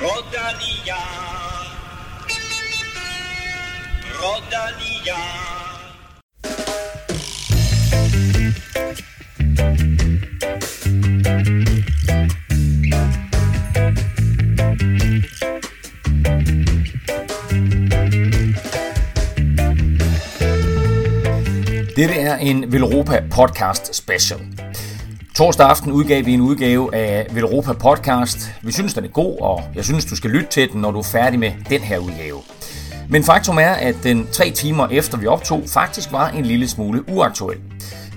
Rodania. Rodania. Dette er en Velropa podcast special. Torsdag aften udgav vi en udgave af Velropa podcast. Vi synes, den er god, og jeg synes, du skal lytte til den, når du er færdig med den her udgave. Men faktum er, at den tre timer efter vi optog, faktisk var en lille smule uaktuel.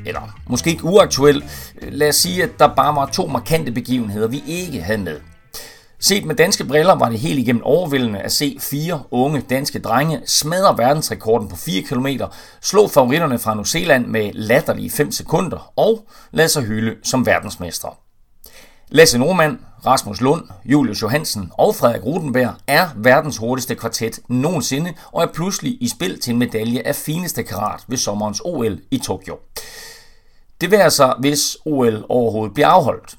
Eller måske ikke uaktuel. Lad os sige, at der bare var to markante begivenheder, vi ikke havde med. Set med danske briller var det helt igennem overvældende at se fire unge danske drenge smadre verdensrekorden på 4 km, slå favoritterne fra New Zealand med latterlige 5 sekunder og lade sig hylde som verdensmestre. Lasse Normand, Rasmus Lund, Julius Johansen og Frederik Rutenberg er verdens hurtigste kvartet nogensinde og er pludselig i spil til en medalje af fineste karat ved sommerens OL i Tokyo. Det vil altså, hvis OL overhovedet bliver afholdt.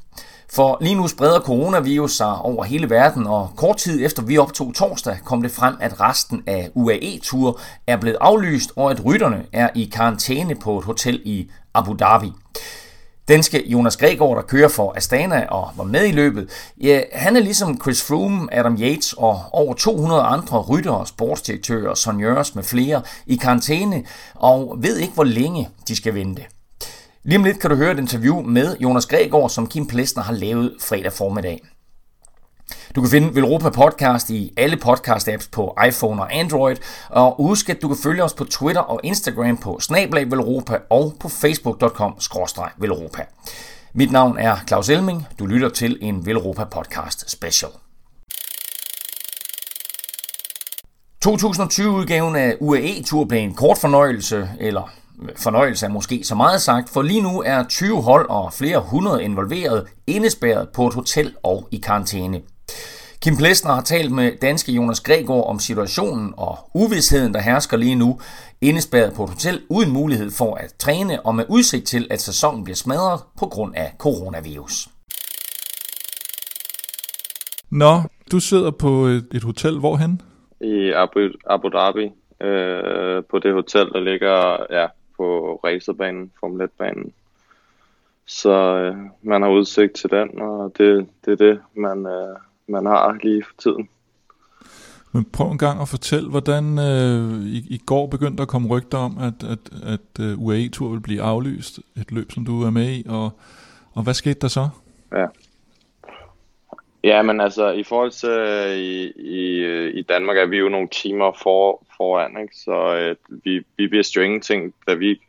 For lige nu spreder coronavirus sig over hele verden, og kort tid efter vi optog torsdag, kom det frem, at resten af UAE-tur er blevet aflyst, og at rytterne er i karantæne på et hotel i Abu Dhabi. Danske Jonas Gregor, der kører for Astana og var med i løbet, ja, han er ligesom Chris Froome, Adam Yates og over 200 andre ryttere, sportsdirektører, sonjørs med flere i karantæne, og ved ikke, hvor længe de skal vente. Lige om lidt kan du høre et interview med Jonas Gregor, som Kim Plesner har lavet fredag formiddag. Du kan finde Velropa Podcast i alle podcast-apps på iPhone og Android, og husk, at du kan følge os på Twitter og Instagram på Snablag Velropa og på facebook.com Velropa. Mit navn er Claus Elming. Du lytter til en Velropa Podcast Special. 2020-udgaven af UAE Tour blev en kort fornøjelse, eller fornøjelse er måske så meget sagt, for lige nu er 20 hold og flere hundrede involveret indespærret på et hotel og i karantæne. Kim Plesner har talt med danske Jonas Gregor om situationen og uvidsheden, der hersker lige nu, indespærret på et hotel uden mulighed for at træne og med udsigt til, at sæsonen bliver smadret på grund af coronavirus. Nå, du sidder på et, et hotel, hvorhen? I Abu, Abu Dhabi, øh, på det hotel, der ligger ja, på racerbanen, Formel 1-banen. Så øh, man har udsigt til den, og det, det er det, man, øh, man har lige for tiden. Men prøv en gang at fortælle, hvordan øh, i, i går begyndte at komme rygter om, at, at, at uh, øh, UAE-tur vil blive aflyst, et løb, som du er med i, og, og hvad skete der så? Ja. Ja, men altså i forhold til øh, i, i, øh, i Danmark er vi jo nogle timer for, foran, ikke? så øh, vi, vi vidste jo ingenting, da vi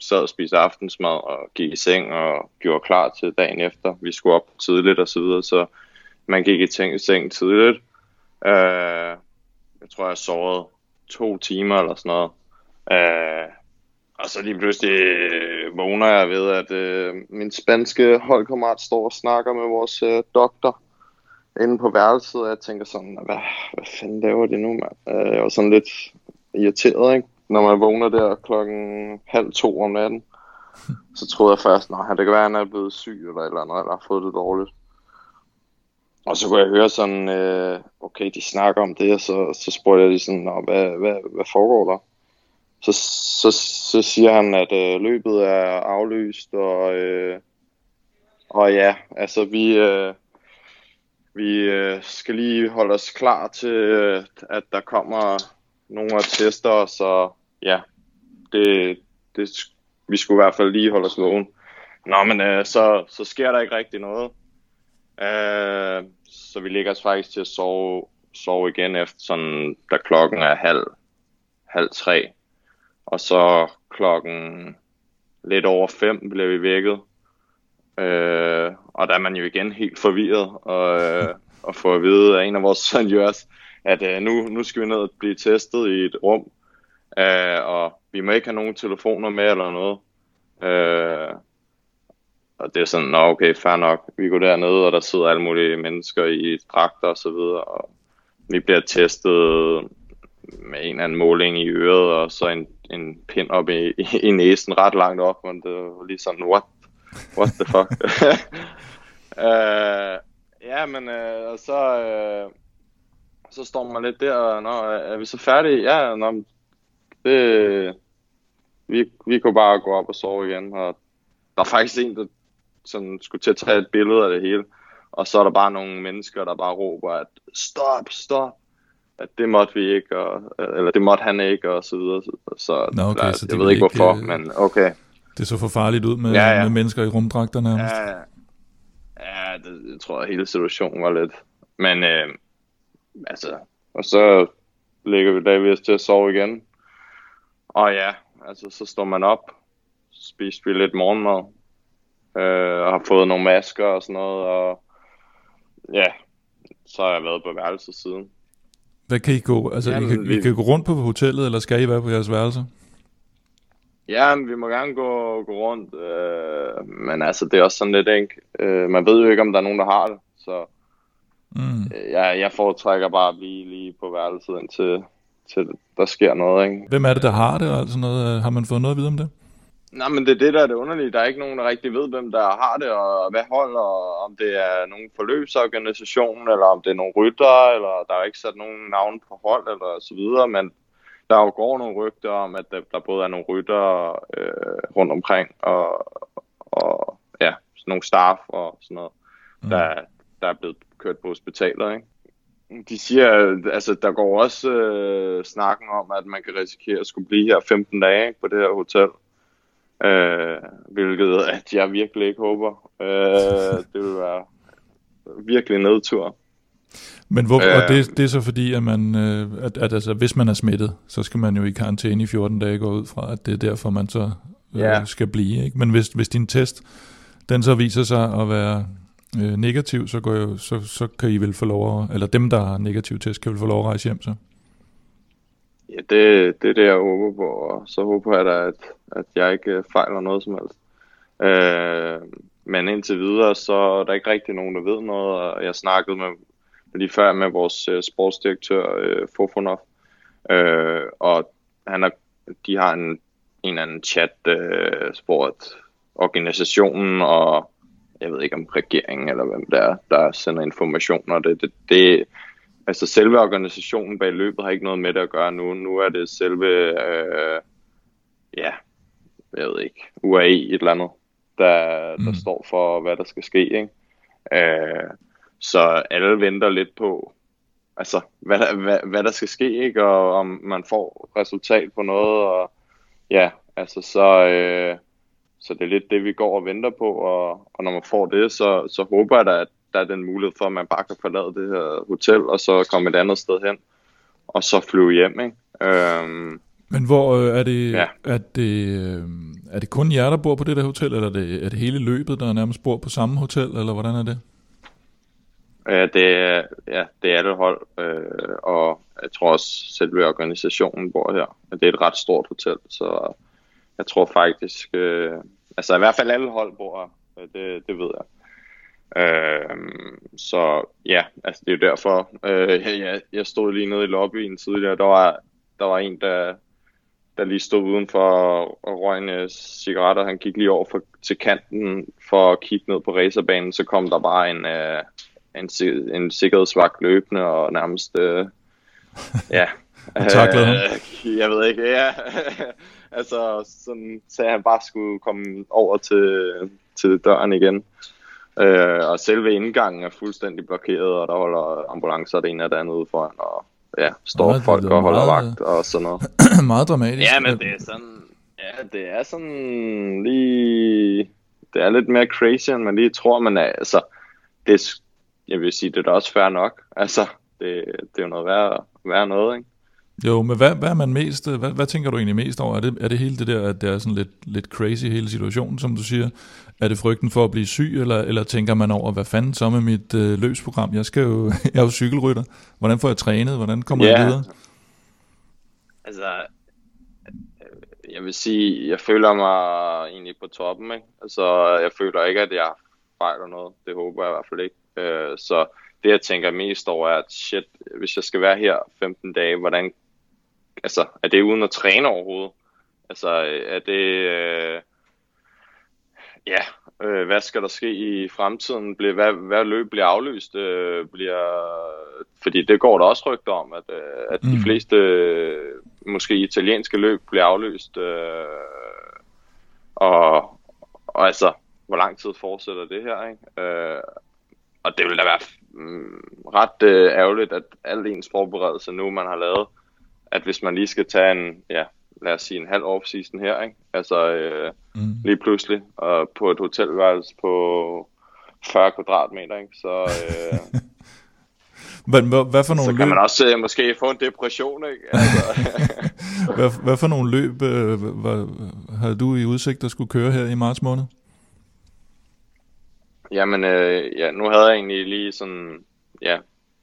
sad og spiste aftensmad og gik i seng og gjorde klar til dagen efter. Vi skulle op tidligt og så videre, så man gik i ting, seng tidligt. Øh, jeg tror, jeg sovede to timer eller sådan noget. Øh, og så lige pludselig øh, vågner jeg ved, at øh, min spanske holdkammerat står og snakker med vores øh, doktor inde på værelset, og jeg tænker sådan, hvad, hvad fanden laver de nu, mand? Øh, jeg var sådan lidt irriteret, ikke? Når man vågner der klokken halv to om natten, så troede jeg først, nej, det kan være, at han er blevet syg eller et eller andet, eller har fået det dårligt. Og så kunne jeg høre sådan, øh, okay, de snakker om det, og så, så spurgte jeg lige sådan, Nå, hvad, hvad, hvad foregår der? Så, så, så siger han, at øh, løbet er aflyst, og, øh, og ja, altså vi, øh, vi øh, skal lige holde os klar til, øh, at der kommer nogle af tester, så ja, det, det, vi skulle i hvert fald lige holde os vågen. Nå, men øh, så, så sker der ikke rigtig noget. Øh, så vi ligger os faktisk til at sove, sove igen efter sådan, da klokken er halv, halv tre. Og så klokken lidt over fem bliver vi vækket. Øh, og der er man jo igen helt forvirret og, øh, og får at vide af en af vores seniors, at øh, nu, nu skal vi ned og blive testet i et rum, øh, og vi må ikke have nogen telefoner med eller noget. Øh, og det er sådan, nå okay, fair nok, vi går dernede, og der sidder alle mulige mennesker i dragter og så videre, og vi bliver testet med en eller anden måling i øret, og så en, en pind op i, i, i næsen ret langt op, men det var lige sådan, what, what the fuck? uh, ja, men uh, så, uh, så står man lidt der, og nå, er vi så færdige? Ja, nå, det, vi, vi kunne bare gå op og sove igen, og der er faktisk en, der sådan skulle til at tage et billede af det hele, og så er der bare nogle mennesker, der bare råber, at stop, stop, at det måtte vi ikke, og, eller det måtte han ikke, og så videre. Så, Nå, okay, der, så jeg ved ikke hvorfor, ikke, men okay. Det så for farligt ud med, Ja, ja. med mennesker i rumdragter nærmest. Ja, ja det, jeg tror, at hele situationen var lidt. Men øh, altså, og så ligger vi der vi os til at sove igen. Og ja, altså så står man op, spiser vi lidt morgenmad, øh, og har fået nogle masker og sådan noget, og ja, så har jeg været på værelset siden. Hvad kan I gå? Altså, Jamen, I, kan, I vi- kan gå rundt på hotellet, eller skal I være på jeres værelse? Ja, men vi må gerne gå, gå rundt, øh, men altså det er også sådan lidt, ikke? Øh, man ved jo ikke, om der er nogen, der har det, så Mm. øh, jeg, jeg foretrækker bare at blive lige på værelset, indtil til der sker noget, ikke? Hvem er det, der har det, og alt sådan noget? Har man fået noget at vide om det? Nej, men det er det, der er det underlige. Der er ikke nogen, der rigtig ved, hvem der har det, og hvad hold, og om det er nogen forløbsorganisation, eller om det er nogle rytter, eller der er ikke sat nogen navn på hold, eller så videre, men der jo går nogle rygter om, at der, der både er nogle rytter øh, rundt omkring, og, og ja, sådan nogle staff og sådan noget, mm. der, der er blevet kørt på hospitaler, ikke? De siger, altså der går også øh, snakken om, at man kan risikere at skulle blive her 15 dage ikke, på det her hotel. Øh, hvilket at jeg virkelig ikke håber. Øh, det vil være virkelig nedtur. Men hvor, Øh. og det, det er så fordi, at, man, øh, at, at altså, hvis man er smittet, så skal man jo i karantæne i 14 dage gå ud fra, at det er derfor, man så øh, Ja. skal blive. Ikke? Men hvis, hvis din test, den så viser sig at være øh, negativ, så, går jo, så, så kan I vel få lov at, eller dem, der har negativ test, kan vel få lov at rejse hjem så. Ja, det, det er det, jeg håber på, og så håber jeg da, at, at jeg ikke øh, fejler noget som helst. Øh, men indtil videre, så er der ikke rigtig nogen, der ved noget, og jeg snakkede med, lige før med vores øh, sportsdirektør, øh, Fofonov, øh, og han er, de har en, en eller anden chat, øh, hvor at organisationen og jeg ved ikke om regeringen eller hvem der er, der sender informationer. Det, det, det, altså selve organisationen bag løbet har ikke noget med det at gøre nu. Nu er det selve, øh, ja, jeg ved ikke, UAE et eller andet, der, der Mm. står for, hvad der skal ske. Ikke? Øh, så alle venter lidt på, altså, hvad, der- hvad, hvad der skal ske, ikke? og om man får resultat på noget, og ja, altså så, øh, så det er lidt det, vi går og venter på, og, og når man får det, så, så håber jeg da, at der er den mulighed for, at man bare kan forlade det her hotel, og så komme et andet sted hen, og så flyve hjem, ikke? Øhm, Men hvor øh, er det, Ja. er det, øh, er det kun jer, der bor på det der hotel, eller er det, er det hele løbet, der nærmest bor på samme hotel, eller hvordan er det? Ja, det, er, ja, det er det hold, øh, og jeg tror også, selve organisationen bor her. Det er et ret stort hotel, så jeg tror faktisk, øh, altså i hvert fald alle hold bor her, øh, det, det ved jeg. Øh, så ja, altså det er jo derfor, øh, jeg, jeg stod lige nede i lobbyen tidligere, der var, der var en, der, der lige stod udenfor og røg en øh, cigaret, og han gik lige over for, til kanten for at kigge ned på racerbanen, så kom der bare en, øh, en, en sikkerhedsvagt løbende og nærmest, øh, ja. Og taklede ham. Øh, jeg ved ikke, ja. altså, sådan sagde han bare skulle komme over til, til døren igen. Øh, og selve indgangen er fuldstændig blokeret, og der holder ambulancer det ene og det andet ude foran, og ja, står det folk og holder meget- vagt og sådan noget. Meget dramatisk. Ja, men det er sådan, ja, det er sådan lige, det er lidt mere crazy, end man lige tror, men altså, det er, jeg vil sige, det er da også fair nok. Altså, det, det er jo noget værre, værre noget, ikke? Jo, men hvad, hvad er man mest, hvad, hvad tænker du egentlig mest over? Er det, er det hele det der, at det er sådan lidt, lidt crazy hele situationen, som du siger? Er det frygten for at blive syg, eller, eller tænker man over, hvad fanden så med mit øh, løbsprogram? Jeg, skal jo, jeg er jo cykelrytter. Hvordan får jeg trænet? Hvordan kommer jeg Ja. videre? Altså, øh, jeg vil sige, jeg føler mig egentlig på toppen, ikke? Altså, jeg føler ikke, at jeg fejler noget. Det håber jeg i hvert fald ikke. Øh, så det, jeg tænker mest over, er, at shit, hvis jeg skal være her 15 dage, hvordan, altså, er det uden at træne overhovedet? Altså, er det, øh, ja, øh, hvad skal der ske i fremtiden? Bliver, hvad, hvad løb bliver aflyst? Øh, bliver, fordi det går der også rygter om, at, øh, at mm. de fleste øh, måske italienske løb bliver aflyst. Øh, og, og altså, hvor lang tid fortsætter det her? Ikke? Øh, og det vil da være mm, ret øh, ærgerligt, at al ens forberedelse nu, man har lavet, at hvis man lige skal tage en, ja, lad os sige en halv off-season her, ikke? altså øh, mm. lige pludselig, og på et hotelværelse på 40 kvadratmeter, ikke? så... Øh, Men hvad, hvad for nogle så løb... kan man også øh, måske få en depression, ikke? Altså. hvad, hvad for nogle løb øh, hvad, havde du i udsigt at skulle køre her i marts måned? Jamen, øh, ja, nu havde jeg egentlig lige sådan, ja,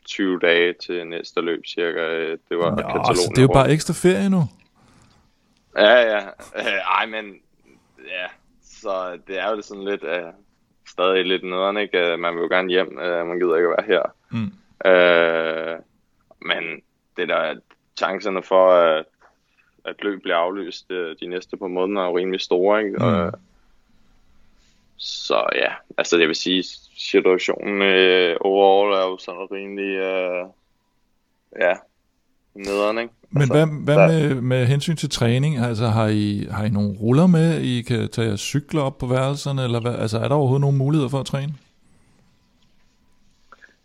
20 dage til næste løb cirka. Det var Nå, Katalonien. det er jo bare ekstra ferie nu. Ja, ja. Øh, ej, men ja, så det er jo sådan lidt, uh, stadig lidt nederen, ikke? Man vil jo gerne hjem, uh, man gider ikke at være her. Mm. Uh, men det der chancerne for, at, at løb bliver aflyst uh, de næste par måneder er jo rimelig store, ikke? Mm. Uh, så ja, altså det vil sige, situationen uh, overall er jo sådan rimelig, uh, ja, nederen, ikke? Men altså, hvad, hvad der... med, med hensyn til træning? Altså har I, har I nogle ruller med? I kan tage jeres cykler op på værelserne? Eller hvad? Altså er der overhovedet nogle muligheder for at træne?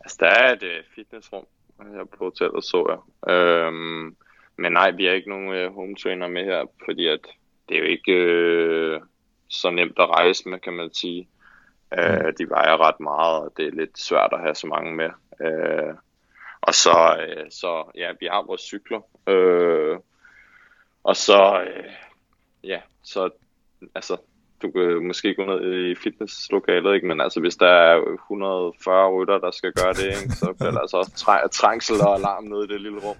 Altså der er et uh, fitnessrum her på hotellet, så jeg. Øhm, men nej, vi har ikke nogen uh, home trainer med her, fordi at det er jo ikke uh, så nemt at rejse med, kan man sige. Uh, de vejer ret meget, og det er lidt svært at have så mange med. Uh, og så, øh, så ja, vi har vores cykler. Øh, og så, øh, ja, så, altså, du kan måske gå ned i fitnesslokalet, ikke? men altså, hvis der er 140 rytter, der skal gøre det, ikke? så bliver der altså også træ- trængsel og alarm nede i det lille rum.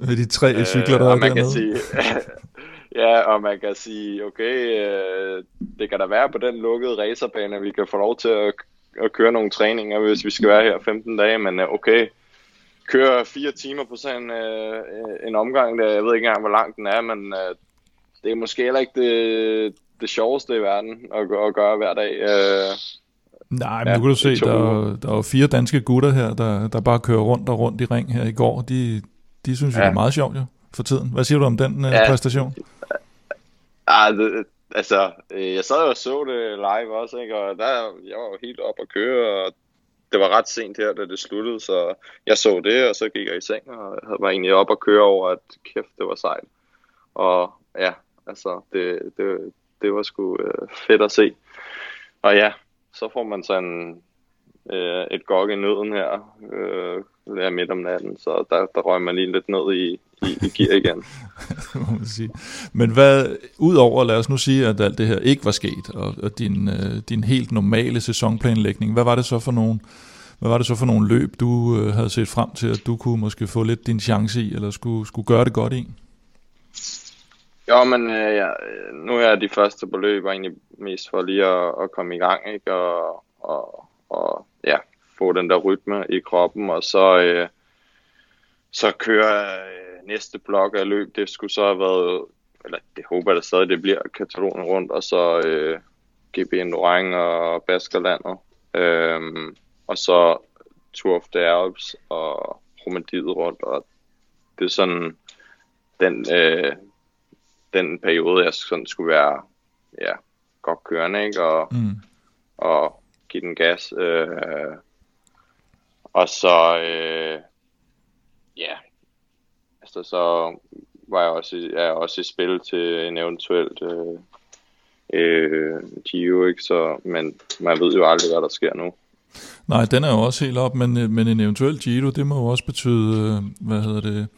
Med de tre øh, cykler, der er man dernede. kan sige, Ja, og man kan sige, okay, øh, det kan da være på den lukkede racerbane, at vi kan få lov til at, at køre nogle træninger, hvis vi skal være her 15 dage, men øh, okay, køre fire timer på sådan øh, en omgang, der, jeg ved ikke engang, hvor lang den er, men øh, det er måske heller ikke det, det sjoveste i verden at, at gøre hver dag. Øh, Nej, men ja, du kan du se, der, der er jo fire danske gutter her, der, der bare kører rundt og rundt i ring her i går. De, de synes jo, ja. det er meget sjovt jo, for tiden. Hvad siger du om den ja. præstation? Ah, det, altså, øh, jeg sad og så det live også, ikke? og der, jeg var jo helt op at køre, og det var ret sent her, da det sluttede, så jeg så det, og så gik jeg i seng, og var egentlig op og køre over, at kæft, det var sejt. Og ja, altså, det, det, det var sgu øh, fedt at se. Og ja, så får man sådan øh, et gok i nøden her, øh, midt om natten, så der, der røg man lige lidt ned i, i, i gear igen. må man sige. Men hvad, udover, lad os nu sige, at alt det her ikke var sket, og, og din, øh, din helt normale sæsonplanlægning, hvad var det så for nogle, hvad var det så for nogle løb, du øh, havde set frem til, at du kunne måske få lidt din chance i, eller skulle, skulle gøre det godt i? Jo, men øh, ja, nu er de første på løb egentlig mest for lige at, at komme i gang, ikke? Og, og, og ja, få den der rytme i kroppen, og så, øh, så kører øh, næste blok af løb, det skulle så have været, eller det håber jeg da stadig, det bliver Katalonien rundt, og så øh, GBN Lorang og Baskerlandet, øh, og så Tour of the Alps og Romandiet rundt, og det er sådan den, øh, den periode, jeg sådan skulle være ja, godt kørende, ikke? Og, mm. og give den gas. Øh, og så, øh, ja, altså så var jeg også, jeg er også i spil til en eventuelt øh, øh, Gio, ikke? Så, men man ved jo aldrig, hvad der sker nu. Nej, den er jo også helt op, men, men en eventuel Giro, det må jo også betyde, øh, hvad hedder det,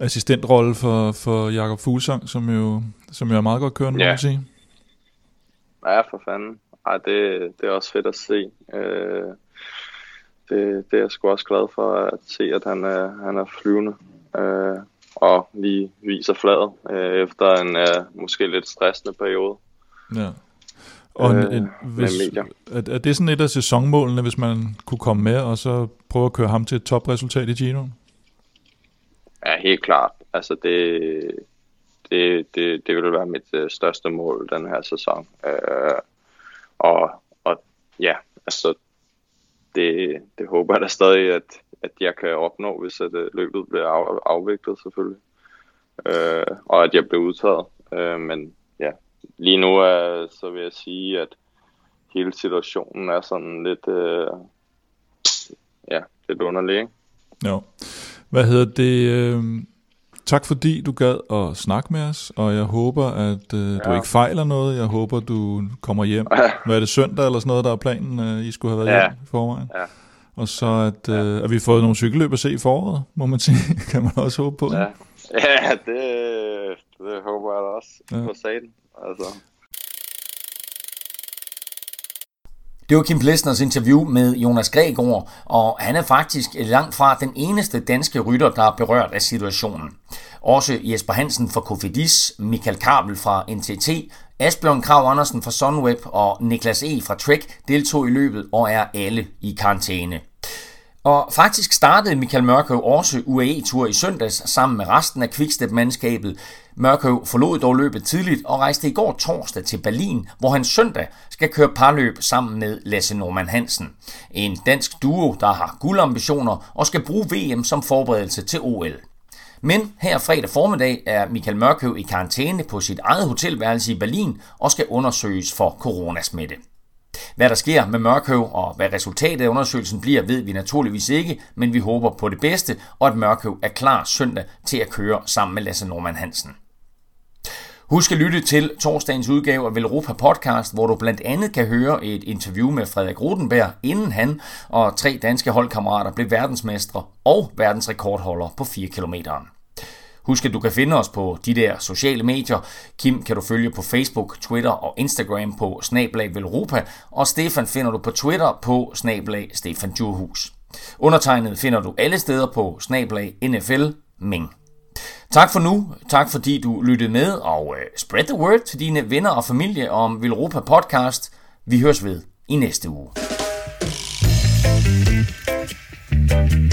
assistentrolle for, for Jakob Fuglsang, som jo, som jo er meget godt kørende, ja. må man sige. Ja, for fanden. Ej, det, det er også fedt at se. Øh, det, det er jeg sgu også glad for at se, at han er, han er flyvende. Øh, og lige viser fladet øh, efter en øh, måske lidt stressende periode. Ja. Og en, en, øh, hvis, er, er det sådan et af sæsonmålene, hvis man kunne komme med, og så prøve at køre ham til et topresultat i Gino? Ja, helt klart. Altså det, det, det, det vil være mit øh, største mål den her sæson. Øh, og, og ja, altså det, det håber jeg da stadig, at, at jeg kan opnå, hvis at øh, løbet bliver af, afviklet selvfølgelig. Øh, og at jeg bliver udtaget. Øh, men ja, lige nu er, så vil jeg sige, at hele situationen er sådan lidt, øh, ja, lidt underlig, ikke? Jo. Hvad hedder det? Øh, tak fordi du gad at snakke med os, og jeg håber, at øh, ja. du ikke fejler noget. Jeg håber, du kommer hjem. Hvad er det søndag eller sådan noget, der er planen, øh, I skulle have været ja. hjem i forvejen? Ja. Og så at, øh, ja. at vi fået nogle cykelløb at se i foråret, må man sige, kan man også håbe på. Ja, ja det, det håber jeg da også ja. på sagen. Altså. Det var Kim Plesners interview med Jonas Gregor, og han er faktisk langt fra den eneste danske rytter, der er berørt af situationen. Også Jesper Hansen fra Kofidis, Michael Kabel fra NTT, Asbjørn Krav Andersen fra Sunweb og Niklas E. fra Trek deltog i løbet og er alle i karantæne. Og faktisk startede Michael Mørkøv også UAE-tur i søndags sammen med resten af Quickstep-mandskabet. Mørkøv forlod dog løbet tidligt og rejste i går torsdag til Berlin, hvor han søndag skal køre parløb sammen med Lasse Norman Hansen. En dansk duo, der har guldambitioner og skal bruge VM som forberedelse til OL. Men her fredag formiddag er Michael Mørkøv i karantæne på sit eget hotelværelse i Berlin og skal undersøges for coronasmitte. Hvad der sker med Mørkøv og hvad resultatet af undersøgelsen bliver, ved vi naturligvis ikke, men vi håber på det bedste, og at Mørkøv er klar søndag til at køre sammen med Lasse Norman Hansen. Husk at lytte til torsdagens udgave af Velropa Podcast, hvor du blandt andet kan høre et interview med Frederik Rodenberg, inden han og tre danske holdkammerater blev verdensmestre og verdensrekordholder på 4 km. Husk, at du kan finde os på de der sociale medier. Kim kan du følge på Facebook, Twitter og Instagram på Snablag Velropa, og Stefan finder du på Twitter på Snablag Stefan Djurhus. Undertegnet finder du alle steder på Snablag NFL Ming. Tak for nu. Tak fordi du lyttede med, og øh, spread the word til dine venner og familie om Velropa Podcast. Vi høres ved i næste uge. thank you